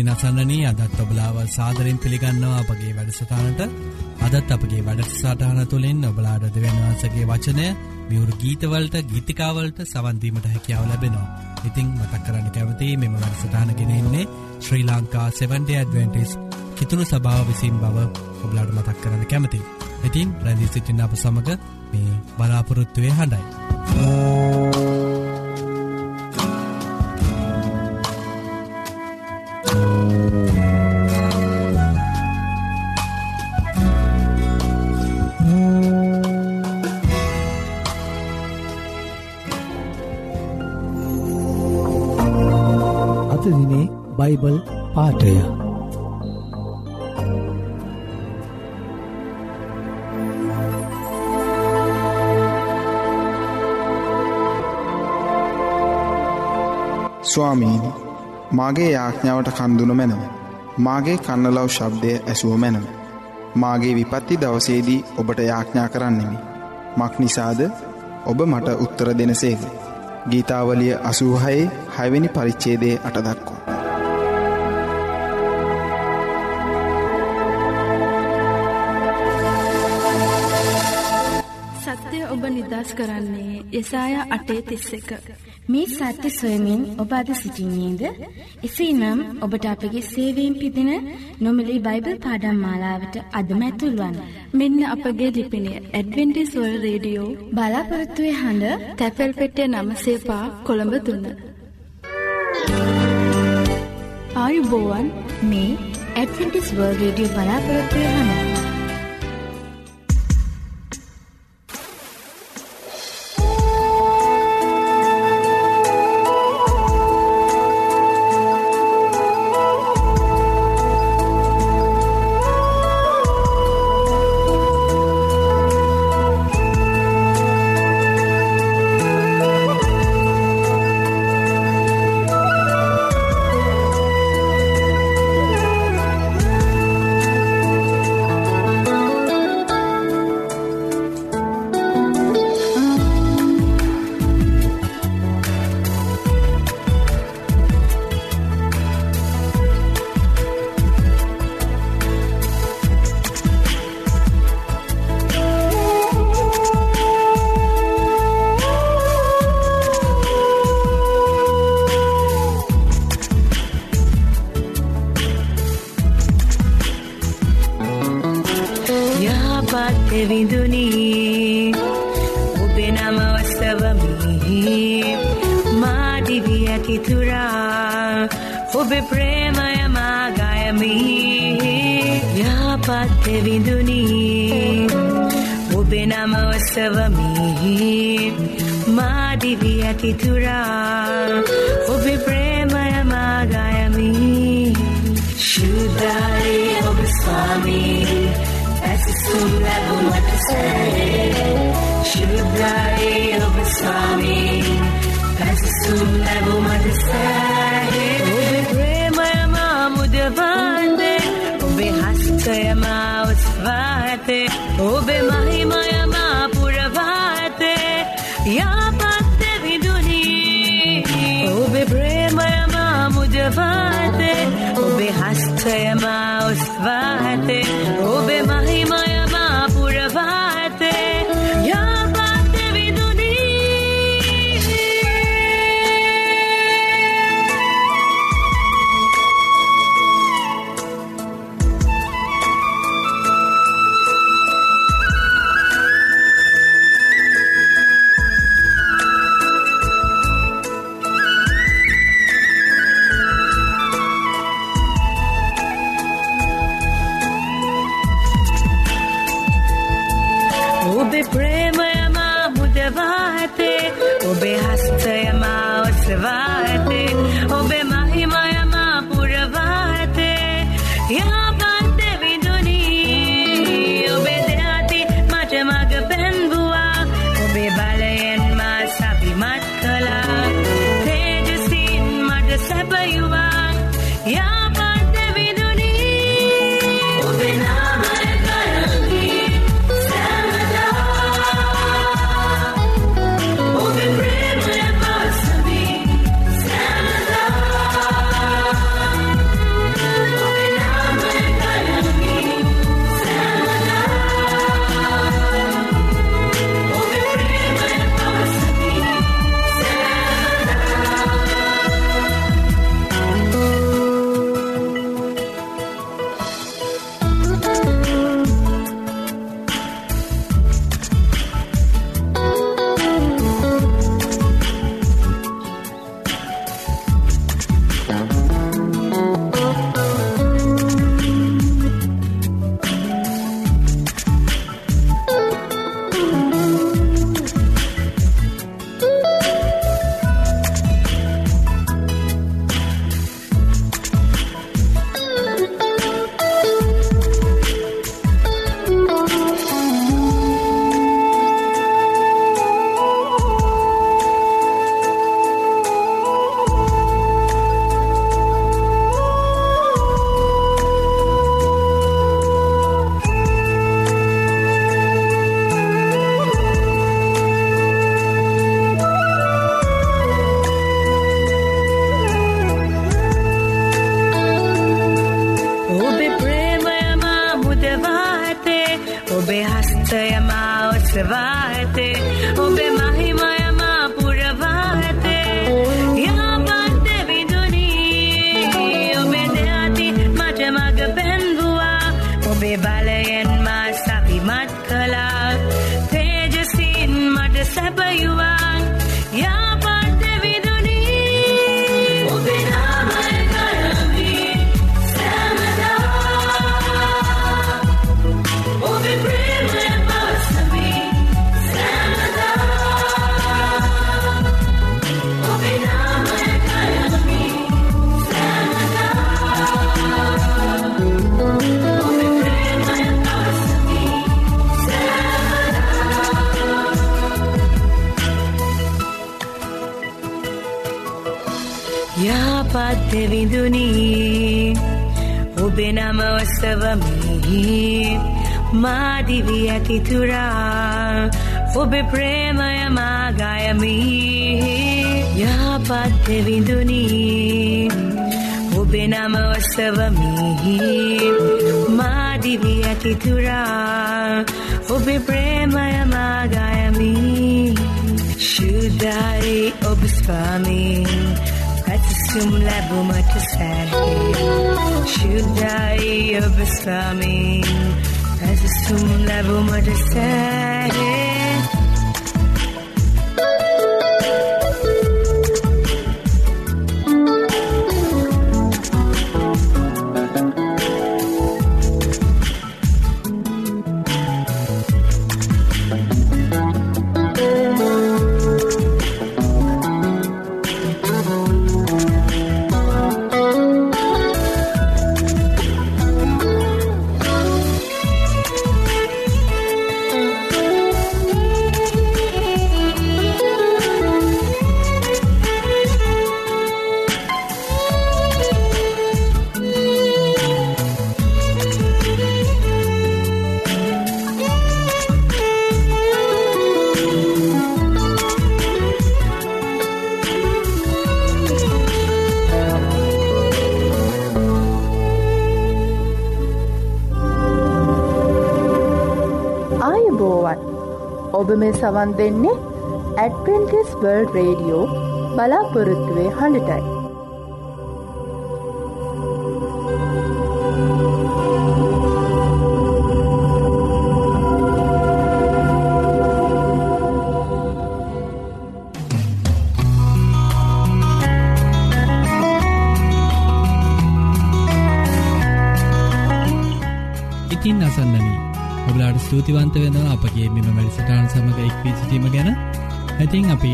ඉතින් අසන්නනී අදත් ඔබලාව සාදරෙන් පිළිගන්නවා අපගේ වැඩසටානට අදත් අපගේ වැඩසටාන තුළින් ඔබලාඩ දෙවන්වන්සගේ වචනය මියවරු ගීතවලට ගීතිකාවලට සවන්දීමට හැකියාව ලැබෙනවා. ඉතිං මතක් කරන්න කැවති මෙම වැඩසටානගෙනෙන්නේ ශ්‍රී ලංකා 70 ඇඩවෙන්ටිස් කිතුුණු සභාව විසින් බව ඔබලාඩ මතක් කරන්න කැමති. ඉතින් ප්‍රැදිී සිටින්න අප සමඟ මේ බලාපොරොත්තුවය හඬයි. බයිබල් පාටය ස්වාමීනි මාගේ යාඥාවට කන්දුන මැනව. මාගේ කන්නලව් ශබ්දය ඇසුව මැනව. මාගේ විපත්ති දවසේදී ඔබට යාඥා කරන්නෙමි. මක් නිසාද? ඔබ මට උත්තර දෙනසේක ගීතාවලිය අසූහයේ හැවෙනි පරිච්චේදේ අටදක්කෝ කරන්නේ යසාය අටේ තිස්ස එක. මේ සත්‍ය සොයමින් ඔබ අද සිසිින්නේද. එසේ නම් ඔබට අපගේ සේවීම් පිදින නොමිලි බයිබල් පාඩම් මාලාවට අදමැතුල්වන්. මෙන්න අපගේ ලිපිනය ඇඩවෙන්ටිස්වල් රේඩියෝ බලාපොරත්තුවේ හඬ තැපැල් පෙටිය නම සේපා කොළඹ තුන්න. ආයුබෝවන් මේ ඇඩවෙන්ටිස් වර්ල් රේඩියෝ බලාපොරත්තුවේ හඬ. මාදිවි ඇතිතුරා ඔබ ප්‍රේමය මාගයමි. යාපත්ත විඳුනී. ඔබෙ නම ඔස්සවමි මාදිවි ඇතිතුරා ඔබ ප්‍රේමය මාගයමි. ශුද්ධාරේ ඔබ ස්වාමී. ඇසිසුම් ලැබුමට සැරේ. Shubhai Obaswami, Pasisum Level Madhisthana. you are. Yeah. Bye. मादिव्यतिथुरा उभे प्रेमय मा गायमि या पाद्यविन्दुनी उभे नामोत्सवमी मादिव्यतिथुरा उभे प्रेमय मा गायमि शुद्धारे उपस्वामी Atasum labu matu sahi Shudai obaswami tum level mujhse ඔබ මේ සවන් දෙන්නේ ඇඩවෙන්ටිස් බර්ල් රේඩියෝ බලාපොරොත්තුවේ හඬටයි. ඉතින් අසන්නනී ඔබලාට ස්තුතිවන්ත වෙනවා. අපගේ මෙම වැඩසටාන් සමඟ එක්වී සිටීම ගැන. ඇතින් අපි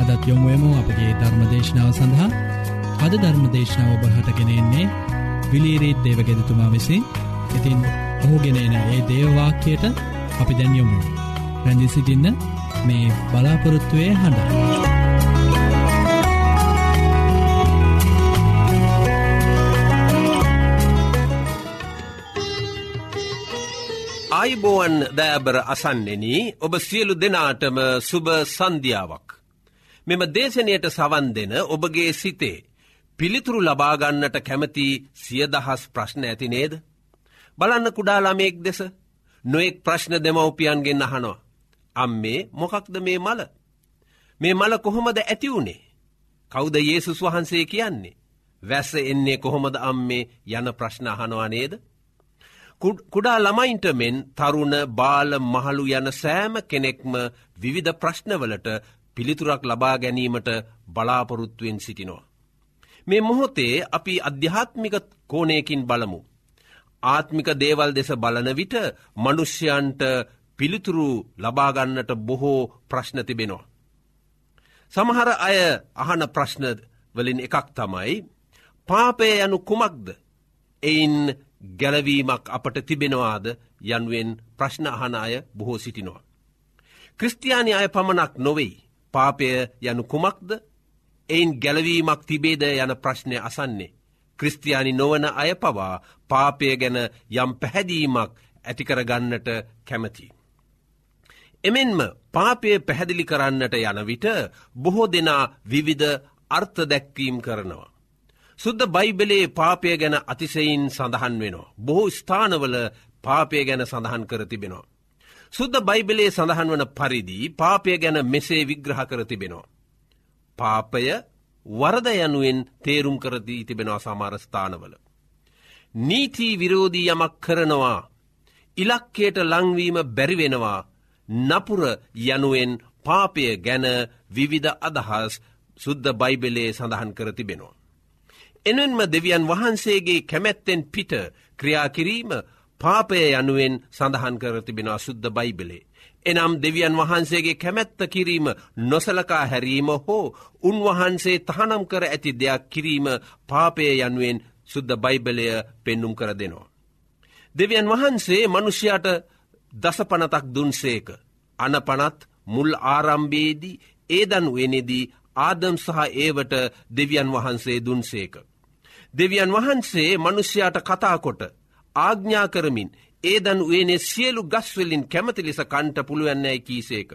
අදත් යොමුුවමු අපගේ ධර්මදේශනාව සඳහා. අද ධර්මදේශනාව ඔබහටගෙනෙන්නේ විලීරීත් දේවගෙදතුමා විසින්. ඉතින් ඔහුගෙනන ඒ දේවවාක්‍යයට අපි දැන් යොමු රැඳි සිටින්න මේ බලාපොරොත්තුවය හඬ. ආයිබෝවන් දෑබර අසන්නෙන ඔබ සියලු දෙනාටම සුභ සන්ධියාවක්. මෙම දේශනයට සවන් දෙන ඔබගේ සිතේ පිළිතුරු ලබාගන්නට කැමති සියදහස් ප්‍රශ්න ඇති නේද. බලන්න කුඩාලාමයෙක් දෙස නොෙක් ප්‍රශ්න දෙමවපියන්ගෙන් අහනවා. අම්මේ මොකක්ද මේ මල. මේ මල කොහොමද ඇතිවුණේ. කෞද ඒසුස් වහන්සේ කියන්නේ. වැස්ස එන්නේ කොහොමද අම්මේ යන ප්‍රශ්න අහනවා නේද. කුඩා ළමයින්ට මෙන් තරුණ බාල මහළු යන සෑම කෙනෙක්ම විවිධ ප්‍රශ්නවලට පිළිතුරක් ලබා ගැනීමට බලාපොරොත්තුවෙන් සිටිනවා. මේ මොහොතේ අපි අධ්‍යාත්මික කෝනයකින් බලමු. ආත්මික දේවල් දෙස බලන විට මනුෂ්‍යයන්ට පිළිතුරු ලබාගන්නට බොහෝ ප්‍රශ්න තිබෙනවා. සමහර අය අහන ප්‍රශ්න වලින් එකක් තමයි පාපය යනු කුමක්ද එයින් ගැලවීමක් අපට තිබෙනවාද යන්ුවෙන් ප්‍රශ්න අහන අය බොහෝ සිටිනවා. ක්‍රස්තියානි අය පමණක් නොවෙයි පාපය යනු කුමක්ද එයින් ගැලවීමක් තිබේද යන ප්‍රශ්නය අසන්නේ. ක්‍රස්තියානි නොවන අය පවා පාපය ගැන යම් පැහැදීමක් ඇතිකරගන්නට කැමති. එමෙන්ම පාපය පැහැදිලි කරන්නට යන විට බොහෝ දෙනා විවිධ අර්ථ දැක්වීම් කරනවා. සුද්ද බයිබලේ පාපය ගැන අතිසයින් සඳහන් වෙනවා. බොහෝ ස්ථානවල පාපය ගැන සඳහන් කර තිබෙනවා. සුද්ද බයිබලේ සඳහන් වන පරිදි පාපය ගැන මෙසේ විග්‍රහ කර තිබෙනවා. පාපය වරද යනුවෙන් තේරුම් කරදී තිබෙනවා සමාරස්ථානවල. නීතිී විරෝධී යමක් කරනවා ඉලක්කයට ලංවීම බැරිවෙනවා නපුර යනුවෙන් පාපය ගැන විවිධ අදහස් සුද්ද බයිබලේ සඳහන් කර තිබෙනවා. එනෙන්ම දෙවියන් වහන්සේගේ කැමැත්තෙන් පිට ක්‍රියාකිරීම පාපය යනුවෙන් සඳහන් කර තිබෙනවා සුද්ද බයිබලේ. එනම් දෙවියන් වහන්සේගේ කැමැත්ත කිරීම නොසලකා හැරීම හෝ උන්වහන්සේ තහනම් කර ඇති දෙයක් කිරීම පාපය යනුවෙන් සුද්ද බයිබලය පෙන්නුම් කර දෙනවා. දෙවියන් වහන්සේ මනුෂ්‍යයට දසපනතක් දුන්සේක. අනපනත් මුල් ආරම්භේදී ඒදන් වෙනෙදී ආදම් සහ ඒවට දෙවියන් වහන්සේ දුන්සේක. දෙවියන් වහන්සේ මනුෂ්‍යයාට කතාකොට ආග්ඥා කරමින් ඒදන් වනේ සියලු ගස්වලින් කැමති ලෙස කන්ට පුළුවන්නෑ කීසේක.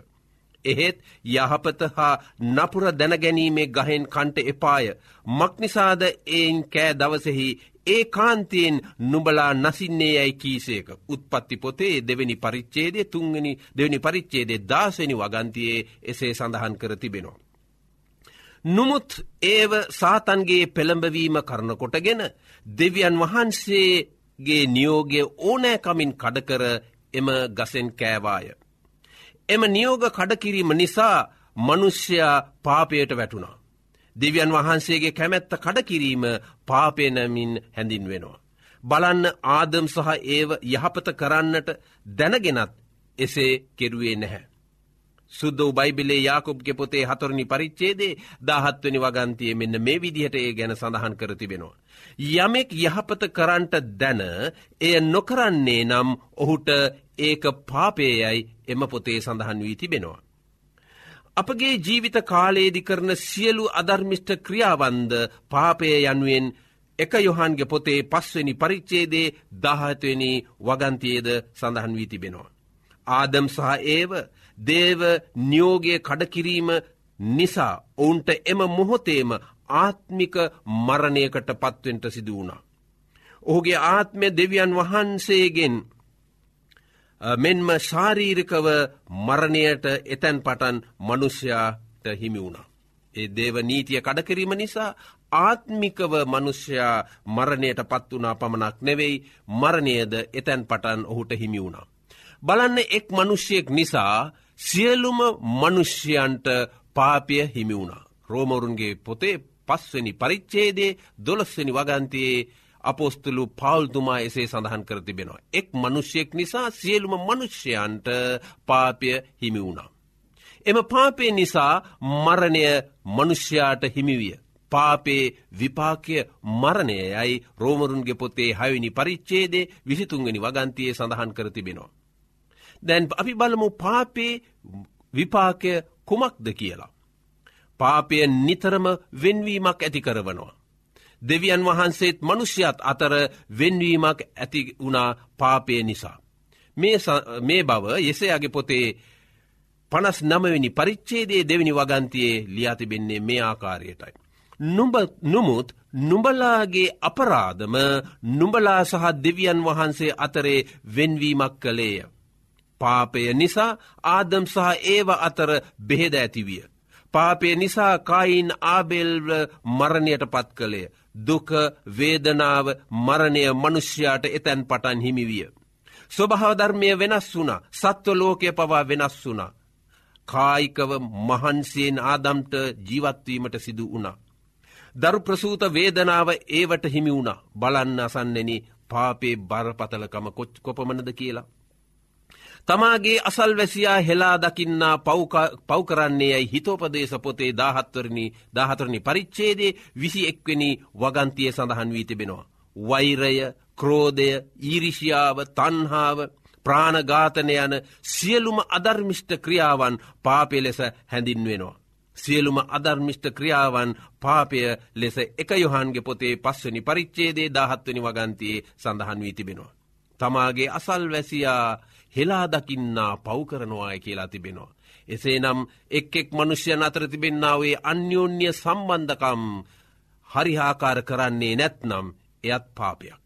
එහෙත් යහපත හා නපුර දැනගැනීමේ ගහෙන් කන්ට එපාය මක්නිසාද එයින් කෑ දවසෙහි ඒ කාන්තයෙන් නුබලා නසින්නේ යැයි කීසේක උත්පත්ති පොතේ දෙවැනි පරිච්චේදේ තුන්ගනි දෙවැනි පරිච්චේදේ දාසනි වගන්තියේ එසේ සඳහන් කර තිබෙනවා. නොමුත් ඒව සාතන්ගේ පෙළඹවීම කරනකොටගෙන දෙවියන් වහන්සේගේ නියෝගය ඕනෑකමින් කඩකර එම ගසෙන් කෑවාය. එම නියෝග කඩකිරීම නිසා මනුෂ්‍යයා පාපයට වැටුණා. දෙවියන් වහන්සේගේ කැමැත්ත කඩකිරීම පාපයනමින් හැඳින් වෙනවා. බලන්න ආදම් සහ ඒව යහපත කරන්නට දැනගෙනත් එසේ කෙරුවේ නැහැ. සුද්ද බයිබිලේ යාකුබ්ගෙ පොතේ හතුරනි පරිච්චේදේ දාහත්වනි වගන්තිය මෙන්න මේ විදිහට ඒ ගැන සඳහන් කර තිබෙනවා. යමෙක් යහපත කරන්ට දැන එය නොකරන්නේ නම් ඔහුට ඒක පාපේයයි එම පොතේ සඳහන් වී තිබෙනවා. අපගේ ජීවිත කාලේදි කරන සියලු අධර්මිෂ්ට ක්‍රියාවන්ද පාපය යනුවෙන් එක යොහන්ගේ පොතේ පස්වනි පරිච්චේදේ දාහත්වනි වගන්තියේද සඳහන් වී තිබෙනවා. ආදම් සහ ඒව දේව නියෝගය කඩකිරීම නිසා ඔවුන්ට එම මොහොතේම ආත්මික මරණයකට පත්වෙන්ට සිදු වුණා. ඔහුගේ ආත්මය දෙවියන් වහන්සේගෙන් මෙන්ම ශාරීරිකව මරණයට එතැන් පටන් මනුෂ්‍යයාට හිමි වුණා. ඒ දේව නීතිය කඩකිරීම නිසා ආත්මිකව මනුෂ්‍යයා මරණයට පත් වනා පමණක් නෙවෙයි මරණයද එතැන් පටන් ඔහුට හිමි වුණා. බලන්න එක් මනුෂ්‍යයෙක් නිසා සියලුම මනුෂ්‍යයන්ට පාපය හිමි වුණා. රෝමවරුන්ගේ පොතේ පස්වනි පරිච්චේදේ දොළස්වනි වගන්තයේ අපෝස්තුලු පවල්තුමා එසේ සඳහන් කර තිබෙනවා. එක් මනුෂ්‍යයෙක් නිසා සියලුම මනුෂ්‍යයන්ට පාපය හිමි වුණා. එම පාපය නිසා මරණය මනුෂ්‍යයාට හිමිවිය. පාපේ විපාකය මරණයයි රෝමරුන්ගේ පොතේ හයවිනි පරිච්චේදේ විසිතුන්ගනි වගන්තියේ සඳහන් කර තිබෙනවා. දැන් අපි බලමු පාපේ විපාකය කුමක්ද කියලා. පාපය නිතරම වෙන්වීමක් ඇති කරවනවා. දෙවියන් වහන්සේත් මනුෂ්‍යත් අතර වෙන්වීමක් ඇති වුණා පාපය නිසා. මේ බව යෙසයාගේ පොතේ පනස් නමවෙනි පරිච්චේදේ දෙවිනි වගන්තියේ ලියාතිබෙන්නේ මේ ආකාරයටයි. නොමුත් නුඹලාගේ අපරාධම නුඹලා සහ දෙවියන් වහන්සේ අතරේ වෙන්වීමක් කළේය. පාපය නිසා ආදම් සහ ඒව අතර බෙහෙද ඇතිවිය. පාපය නිසා කයින් ආබෙල්ව මරණයට පත් කළේ. දුක වේදනාව මරණය මනුෂ්‍යයාට එතැන් පටන් හිමිවිය. ස්වභාවධර්මය වෙනස් වුන සත්ව ලෝකය පවා වෙනස් වුනා. කායිකව මහන්සයෙන් ආදම්ට ජීවත්වීමට සිදු වුණා. දරු ප්‍රසූත වේදනාව ඒවට හිමි වුණ බලන්න අසන්නෙන පාපේ බරපතලකම කොච් කොපමනද කියලා. තමාගේ අසල් වැසියා හෙලා දකින්නා පව්කරන්නේ යයි හිතෝපදේශ පොතේ දාහත්වරණි දාහතරණි පරිච්චේදේ විසි එක්වෙනි වගන්තිය සඳහන් වී තිබෙනවා. වෛරය ක්‍රෝධය ඊරිෂියාව තන්හාාව ප්‍රාණඝාතන යන සියලුම අධර්මිෂ්ට ක්‍රියාවන් පාපය ලෙස හැඳින්වෙනවා. සියලුම අධර්මිෂ්ට ක්‍රියාවන් පාපය ලෙස එක යොහන්ගේ පොතේ පස්වනි පරිච්චේදේ දාහත්වනි වගන්තියේ සඳහන් වී තිබෙනවා. තමාගේ අසල් වැසියා හෙලාදකින්නා පව්කරනවාය කියලා තිබෙනවා. එසේ නම් එක් එක් මනුෂ්‍යයන් අතර තිබෙන්නාවේ අන්‍යෝන්‍ය සම්බන්ධකම් හරිහාකාර කරන්නේ නැත්නම් එයත් පාපයක්.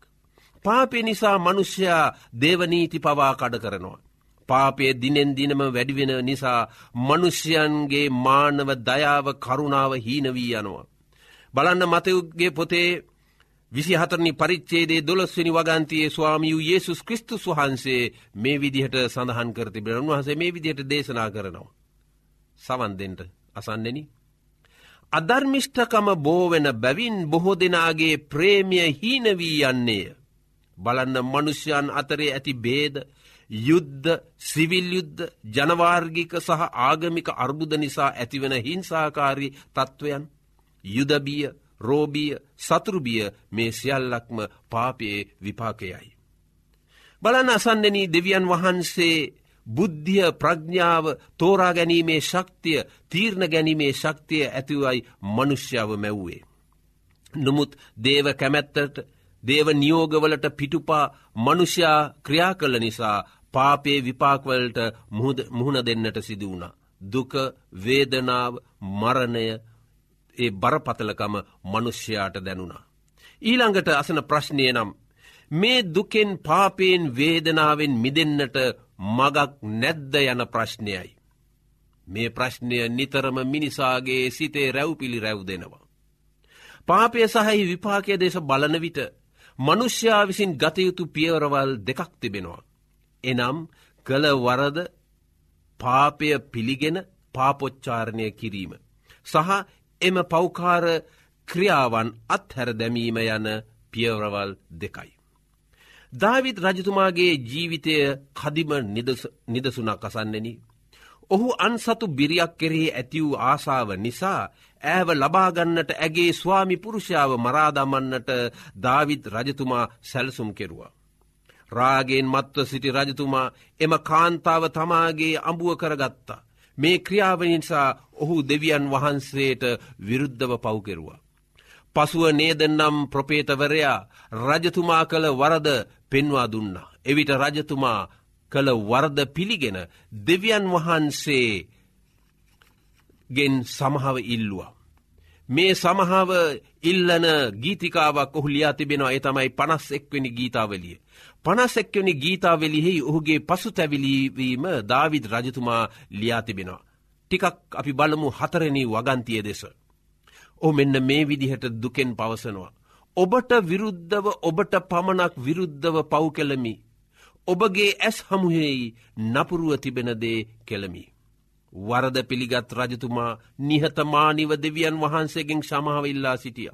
පාපය නිසා මනුෂ්‍යයා දේවනීති පවා කඩ කරනවා. පාපය දිනෙන් දිනම වැඩිවෙන නිසා මනුෂ්‍යයන්ගේ මානව දයාව කරුණාව හීනවී යනවා. බලන්න මතයුගේ පොතේ විසි හතරනි පරිච්චේදේ දොළස්වනි වගන්තියේ ස්වාමියූ යේසුස් කෘස්තුස් වහන්සේ මේ විදිහට සඳහන් කරති බෙරන් වහසේ මේ විදිහට දේශනා කරනවා. සවන්දෙන්ට අසන්නෙන. අධර්මිෂ්ඨකම බෝවෙන බැවින් බොහෝ දෙනාගේ ප්‍රේමිය හීනවී යන්නේය. බලන්න මනුෂ්‍යයන් අතරේ ඇති බේද යුද්ධ සිවිල් යුද්ධ ජනවාර්ගික සහ ආගමික අර්බුද නිසා ඇතිවන හිංසාකාරී තත්ත්වයන් යුදබිය රෝබිය සතුරුබිය මේ සියල්ලක්ම පාපයේ විපාකයයි. බලන අසන්නෙන දෙවියන් වහන්සේ බුද්ධිය ප්‍රඥාව තෝරා ගැනීමේ ශක්තිය තීරණ ගැනීමේ ශක්තිය ඇතිවයි මනුෂ්‍යාව මැව්වේ. නොමුත් දේව කැමැත්තට දේව නියෝගවලට පිටුපා මනුෂ්‍යයා ක්‍රියා කළ නිසා පාපේ විපාක්වලට මුහුණ දෙන්නට සිදු වුණ. දුක වේදනාව මරණය ඒ බරපතලකම මනුෂ්‍යයාට දැනුණා. ඊළඟට අසන ප්‍රශ්නය නම් මේ දුකෙන් පාපයෙන් වේදනාවෙන් මිදෙන්නට මගක් නැද්ද යන ප්‍රශ්නයයි. මේ ප්‍රශ්නය නිතරම මිනිසාගේ සිතේ රැව්පිළි රැව් දෙනවා. පාපය සහහි විපාකය දේශ බලන විට මනුෂ්‍යා විසින් ගතයුතු පියවරවල් දෙකක් තිබෙනවා. එනම් කළ වරද පාපය පිළිගෙන පාපොච්චාරණය කිරීම. සහ එම පෞකාර ක්‍රියාවන් අත්හැර දැමීම යන පියවරවල් දෙකයි. ධවිත් රජතුමාගේ ජීවිතය කදිම නිදසුනක් අසන්නෙන. ඔහු අන්සතු බිරියක් කෙරෙහි ඇති වූ ආසාාව නිසා ඇව ලබාගන්නට ඇගේ ස්වාමි පුරුෂාව මරාදමන්නට ධවිත් රජතුමා සැලසුම් කෙරුවා. රාගෙන් මත්ව සිටි රජතුමා එම කාන්තාව තමාගේ අඹුව කරගත්තා. මේ ක්‍රියාව නිසා ඔහු දෙවියන් වහන්සේට විරුද්ධව පව්කෙරුවා. පසුව නේදනම් ප්‍රපේතවරයා රජතුමා කළ වරද පෙන්වා දුන්නා. එවිට රජතුමා කළ වරද පිළිගෙන දෙවියන් වහන්සේ ගෙන් සමහව ඉල්ලවා. මේ සමහාව ඉල්ලන ගීතිකාවක් ඔහු ලියා තිබෙනවා ඒ තමයි පනස් එක්වනි ගීතාවලිය. පනස් එක්වනි ගීතාවලිෙහි ඔහුගේ පසු තැවිලීවීම දාවිද රජතුමා ලියා තිබෙනවා. ටිකක් අපි බලමු හතරණී වගන්තිය දෙස. ඕ මෙන්න මේ විදිහට දුකෙන් පවසනවා. ඔබට විරුද්ධව ඔබට පමණක් විරුද්ධව පව් කෙළමි. ඔබගේ ඇස් හමුහෙයි නපුරුව තිබෙනදේ කෙළමි. වරද පිළිගත් රජතුමා නිහතමානිව දෙවියන් වහන්සේගෙන් සමහව ඉල්ලා සිටිය.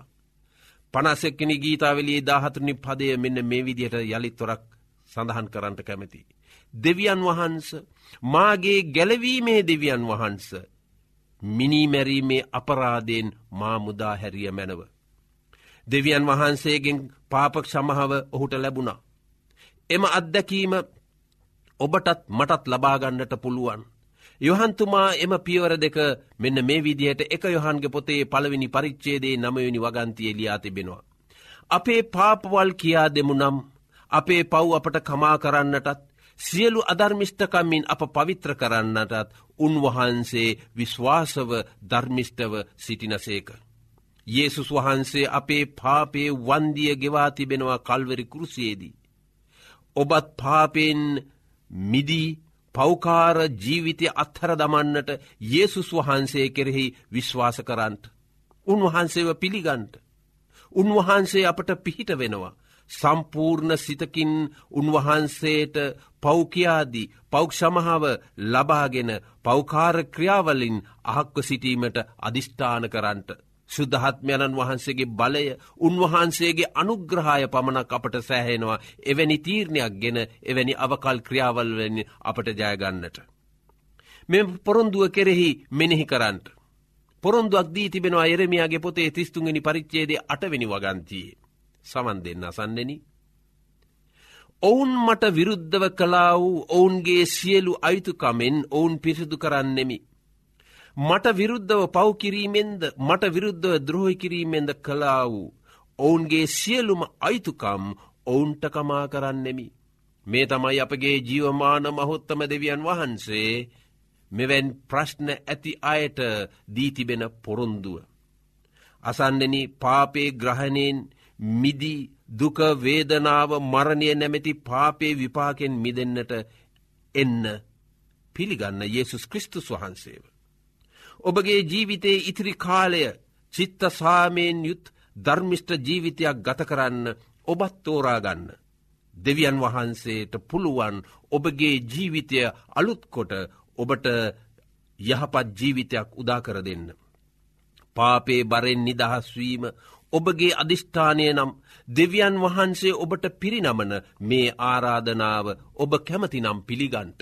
පනස්සෙක්කෙන ගීතාවලේ දාහතුනි පදය මෙන්න මේ විදියට යළිත්වරක් සඳහන් කරන්නට කැමති. දෙවියන් වහන්ස මාගේ ගැලවීමේ දෙවියන් වහන්ස මිනිමැරීමේ අපරාදයෙන් මා මුදා හැරිය මැනව. දෙවියන් වහන්සේගෙන් පාපක් සමහව ඔහුට ලැබුණා. එම අත්දැකීම ඔබටත් මටත් ලබාගන්නට පුළුවන්. යොහන්තුමා එම පියවර දෙක මෙන්න මේ විදිහයට එක යොහන්ගේ පොතේ පළවෙනි පරිච්චේදේ නමයනි වගන්තිය ලියා තිබෙනවා. අපේ පාපවල් කියා දෙමු නම් අපේ පව් අපට කමා කරන්නටත් සියලු අධර්මිෂ්ඨකම්මින් අප පවිත්‍ර කරන්නටත් උන්වහන්සේ විශ්වාසව ධර්මිෂ්ටව සිටිනසේක. Yesසුස් වහන්සේ අපේ පාපේ වන්දිය ගෙවා තිබෙනවා කල්වරි කෘසියේදී. ඔබත් පාපෙන් මිදී පෞකාර ජීවිතය අත්හර දමන්නට Yesසුස් වහන්සේ කෙරෙහි විශ්වාස කරන්ට. උන්වහන්සේව පිළිගන්ට. උන්වහන්සේ අපට පිහිට වෙනවා. සම්පූර්ණ සිතකින් උන්වහන්සේට පෞකයාදී පෞක්ෂමහාව ලබාගෙන පෞකාර ක්‍රියාවලින් අහක්ව සිටීමට අධිෂ්ඨාන කරන්ට. ශුද්ධහත්මයණන් වහන්සේගේ බලය උන්වහන්සේගේ අනුග්‍රහය පමණක් අපට සෑහෙනවා එවැනි තීරණයක් ගෙන එවැනි අවකල් ක්‍රියාවල්වෙනි අපට ජයගන්නට. මෙ පොරොන්දුව කෙරෙහි මෙනෙහි කරන්නට. පොරොන්දුවක් දී තිබෙනවා එරමියගේ පොතේ තිස්තුන්ගනි පරිච්චේදේ අටවෙනි වගන්තියේ. සමන් දෙන්න අසන්නෙන. ඔවුන් මට විරුද්ධව කලා වූ ඔවුන්ගේ සියලු අයිතුකමෙන් ඔවුන් පිරිසිදු කරන්නෙමි. මට විරුද්ධව පව්කිරීමෙන්ද මට විරුද්ධව ද්‍රෝහි කිරීමෙන්ද කලා වූ. ඔවුන්ගේ සියලුම අයිතුකම් ඔවුන්ට කමා කරන්නෙමි. මේ තමයි අපගේ ජීවමාන මහොත්තම දෙවියන් වහන්සේ මෙවැන් ප්‍රශ්න ඇති අයට දීතිබෙන පොරොන්දුව. අසන්නෙන පාපේ ග්‍රහණයෙන් මිදී දුක වේදනාව මරණය නැමැති පාපේ විපාකෙන් මිදන්නට එන්න පිළිගන්න යේසුස් කෘස්තුස් වහන්සේව. ඔබගේ ජීවිතයේ ඉතිරි කාලය චිත්ත සාමයෙන් යුත් ධර්මිෂ්ට ජීවිතයක් ගත කරන්න ඔබත් තෝරාගන්න. දෙවියන් වහන්සේට පුළුවන් ඔබගේ ජීවිතය අලුත්කොට ඔබට යහපත් ජීවිතයක් උදාකර දෙන්න. පාපේ බරෙන් නිදහස්වීම ඔබගේ අධිෂ්ඨානය නම් දෙවියන් වහන්සේ ඔබට පිරිනමන මේ ආරාධනාව ඔබ කැමතිනම් පිළිගන්ට.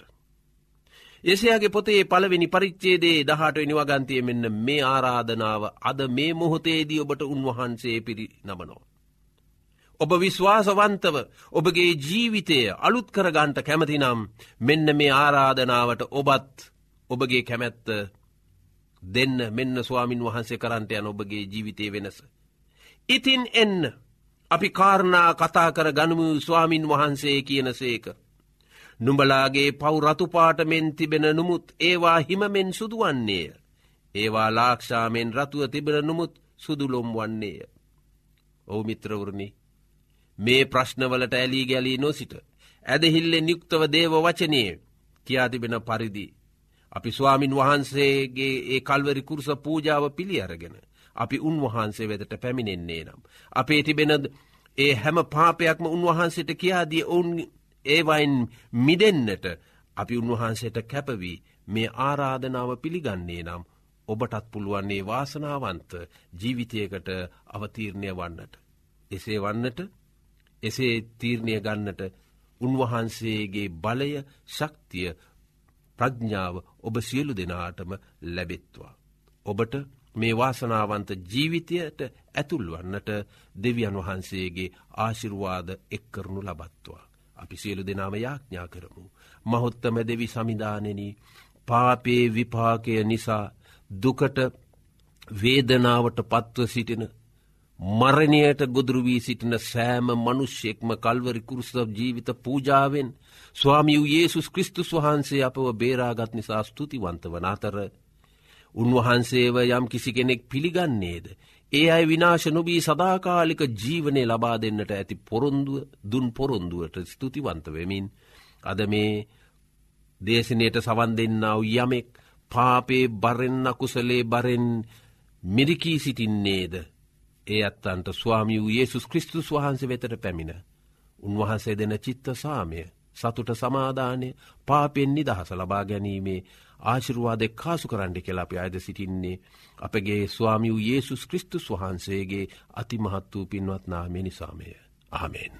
එසයාගේ පොතේ පළවෙනි පරිච්චේදේ දහට නිවගන්තය මෙන්න මේ ආරාධනාව අද මේ මොහොතේදී ඔබට උන්වහන්සේ පිරි නමනෝ. ඔබ විශ්වාසවන්තව ඔබගේ ජීවිතය අලුත් කරගන්ට කැමතිනම් මෙන්න මේ ආරාධනාවට ඔබත් ඔබගේ කැමැත්ත දෙන්න මෙන්න ස්වාමින් වහන්සේ කරන්ට යන ඔබගේ ජීවිතය වෙනස. ඉතින් එන්න අපි කාරණා කතා කර ගනමු ස්වාමින් වහන්සේ කියන සේක. නුඹලාගේ පව් රතුපාටමෙන් තිබෙන නුමුත් ඒවා හිමමෙන් සුදුවන්නේය. ඒවා ලාක්ෂාමෙන් රතුව තිබෙන නුමුත් සුදුලොම් වන්නේය. ඔවු මිත්‍රවරණි මේ ප්‍රශ්නවලට ඇලී ගැලී නොසිට. ඇදහිල්ලෙන් යුක්තව දේව වචනයේ කියා තිබෙන පරිදි. අපි ස්වාමින් වහන්සේගේ ඒ කල්වරි කුරුස පූජාව පිළි අරගෙන. අපි උන්වහන්සේ වෙදට පැමිණෙන්නේ නම්. අපේ තිබෙන ඒ හැම පාපයක්ම උන්වහන්සේට කියාදිය ඔවුන් ඒවයින් මිදෙන්න්නට අපි උන්වහන්සේට කැපවී මේ ආරාධනාව පිළිගන්නේ නම් ඔබටත් පුළුවන්නේ වාසනාවන්ත ජීවිතයකට අවතීරණය වන්නට. එසේ වන්නට එසේ තීරණය ගන්නට උන්වහන්සේගේ බලය ශක්තිය ප්‍රඥාව ඔබ සියලු දෙනාටම ලැබෙත්වා. ඔබට මේ වාසනාවන්ත ජීවිතයට ඇතුල්වන්නට දෙවියන් වහන්සේගේ ආශිර්වාද එක්කරනු ලබත්වා. අපි සියලු දෙනාම යාඥා කරමු. මහොත්තම දෙවි සමිධානෙන පාපේ විපාකය නිසා දුකට වේදනාවට පත්ව සිටින මරණයට ගොදුරුවී සිටින සෑම මනුෂ්‍යෙක්ම කල්වරි කුරුසව ජීවිත පූජාවෙන් ස්වාමියූ යේසුස් කෘස්තුස් වහන්සේ අපව බේරාගත් නිසා ස්තුතිවන්ත වන අතර උන්වහන්සේව යම් කිසි කෙනෙක් පිළිගන්නේද. ඒ අයි විනාශ නොබී සදාකාලික ජීවනය ලබා දෙන්නට ඇති පොරොන්දුව දුන් පොරොන්දුවට ස්තුතිවන්තවෙමින්. අද මේ දේශනයට සවන් දෙන්නාව යමෙක් පාපේ බරෙන් අකුසලේ බරෙන් මිරිකී සිටින්නේද. ඒ අත්තන්ට ස්වාමිය වූ ඒසුස් කෘස්තුස් වහන්සේ වෙතට පැමිණ. උන්වහන්සේ දෙන චිත්ත සාමය සතුට සමාධානය පාපෙන් නිදහස ලබා ගැනීමේ ආශිරුවාදෙක් කාසු කරන්න කියලා අපි අයද සිටින්නේ අපගේ ස්වාමි වූ ඒසුස් කෘස්තුස් වහන්සේගේ අතිමහත් වූ පින්වත් නාමේ නිසාමය. ආමෙන්.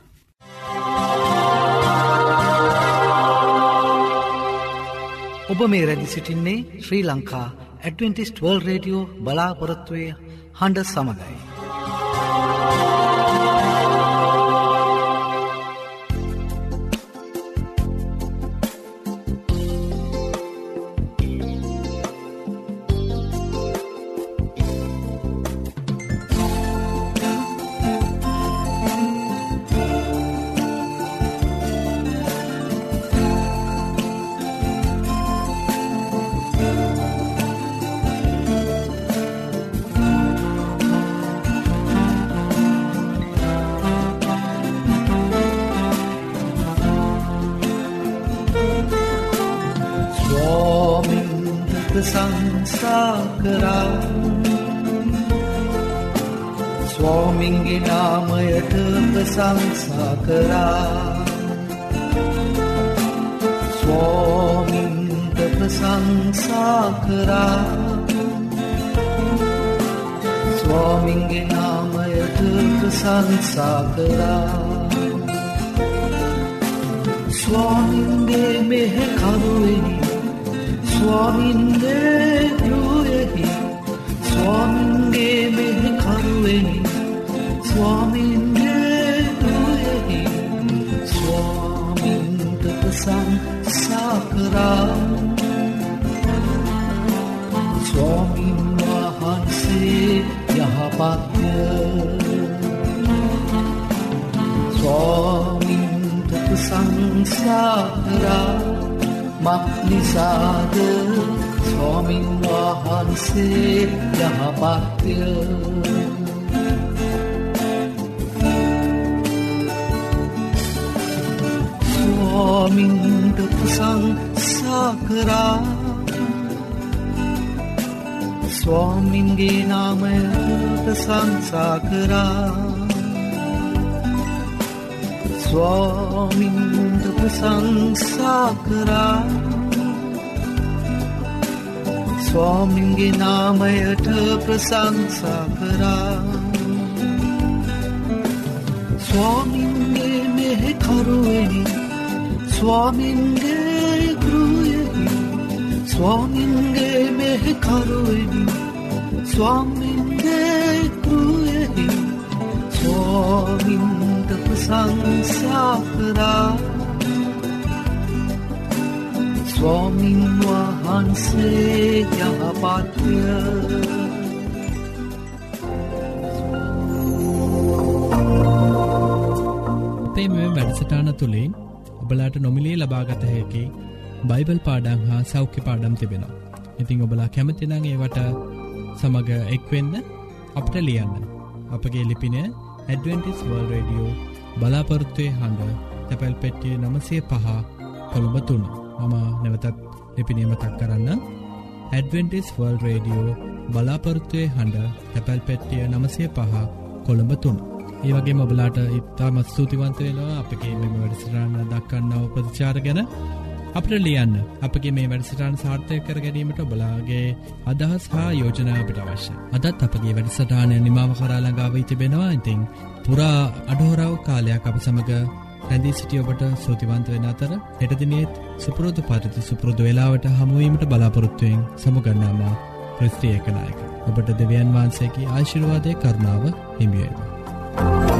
ඔබ මේ රැදි සිටින්නේ Sri Lanka Adventist world radio බලාපොරොත්තුවය හඬ සමඟයි. ප්‍රසංසා කරා ස්වාමින්ට ප්‍රසංසා කරා ස්වාමින්ගේ නාමයට ප්‍රසංසා කරා ස්වාමින්ගේ මක්නිසාද ස්වාමින් වහන්සේ යහපත්ය. ස්වාමින්ට ප්‍රසංසාකරා ස්වාමින්ගේ නාමයට ප්‍රසංසාකරා ස්වාමින්ට ප්‍රසංසා කරා ස්වාමින්ගේ නාමයට ප්‍රසංසා කරා. ස්වාමින්ගේ මෙහෙ කරුවෙනි ස්වාමින්ගේ ගෘයෙහි ස්වාමින්ගේ මෙහෙ කරුවෙනි ස්වාමින්ගේ ගෘයෙහි ස්වාමින්ට ප්‍රසංසා කරා. ස්වාමින් වහන්සේ යහපත්ය අපේ මෙ වැඩසටාන තුළින් ඔබලාට නොමිලේ ලබාගත හැකි බයිබල් පාඩං හා සෞඛ්‍ය පාඩම් තිබෙනවා. ඉතිං ඔබලා කැමතිනං ඒවට සමඟ එක්වෙන්න අපට ලියන්න. අපගේ ලිපින ඇඩවෙන්ටිස් වර්ල් රඩියෝ බලාපොරත්තුවය හඬ තැපැල් පෙට්ටිය නමසේ පහ කොළඹ තුන්න මම නැවතත් ලිපිනීමතක් කරන්න. ඇඩවෙන්ටිස් වර්ල් රේඩියෝ බලාපොරත්තුවය හඬ තැපැල් පෙට්ටිය නමසේ පහ කොළඹ තුන්න ඒවගේ මොබලාට ඉත්තාමත් ස්තුතිවන්ත වෙනවා අපගේ මෙම වැඩසිරන්න දක්කන්නව ප්‍රතිචාර ගැන. අපට ලියන්න අපගේ මේ වැඩසිටාන් සාර්ථය කර ගැනීමට බලාගේ අදහස් හා යෝජනාවට අවශ්‍ය. අදත් අපගේ වැඩසටානය නිමාව කරාලඟාව තිබෙනවා. ඉතිං පුරා අඩහෝරාව කාලයක් අප සමඟ රැඳී සිටියඔබට සූතිවන්ත වෙන අතර එටදිනෙත් සුපුරෝධ පරිති සුපුරෘධ වෙලාවට හමුවීමට බලාපොරොත්තුවයෙන් සමුගන්නාමා ප්‍රස්ත්‍රියකනායක ඔබට දෙවියන් වහන්සේකි ආශිරවාදය කරනාව හිමියේවා.